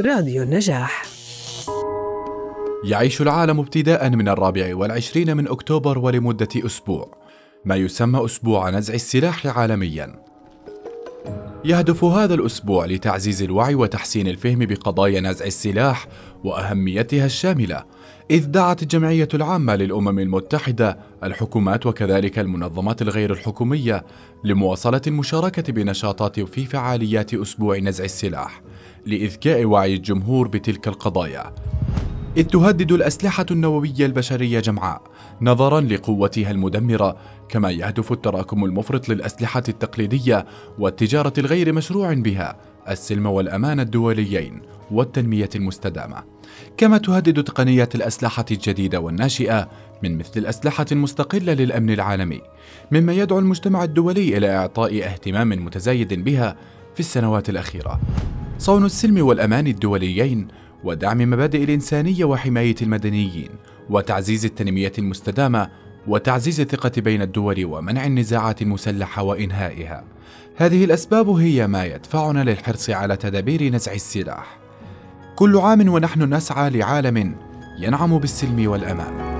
راديو النجاح. يعيش العالم ابتداء من الرابع والعشرين من أكتوبر ولمدة أسبوع ما يسمى أسبوع نزع السلاح عالمياً. يهدف هذا الأسبوع لتعزيز الوعي وتحسين الفهم بقضايا نزع السلاح وأهميتها الشاملة إذ دعت الجمعية العامة للأمم المتحدة الحكومات وكذلك المنظمات الغير الحكومية لمواصلة المشاركة بنشاطات في فعاليات أسبوع نزع السلاح لإذكاء وعي الجمهور بتلك القضايا. إذ تهدد الأسلحة النووية البشرية جمعاء نظرا لقوتها المدمرة كما يهدف التراكم المفرط للأسلحة التقليدية والتجارة الغير مشروع بها السلم والأمان الدوليين والتنمية المستدامة. كما تهدد تقنيات الأسلحة الجديدة والناشئة من مثل الأسلحة المستقلة للأمن العالمي مما يدعو المجتمع الدولي إلى إعطاء اهتمام متزايد بها في السنوات الأخيرة. صون السلم والأمان الدوليين ودعم مبادئ الإنسانية وحماية المدنيين وتعزيز التنمية المستدامة وتعزيز الثقة بين الدول ومنع النزاعات المسلحة وإنهائها. هذه الأسباب هي ما يدفعنا للحرص على تدابير نزع السلاح. كل عام ونحن نسعى لعالم ينعم بالسلم والأمان.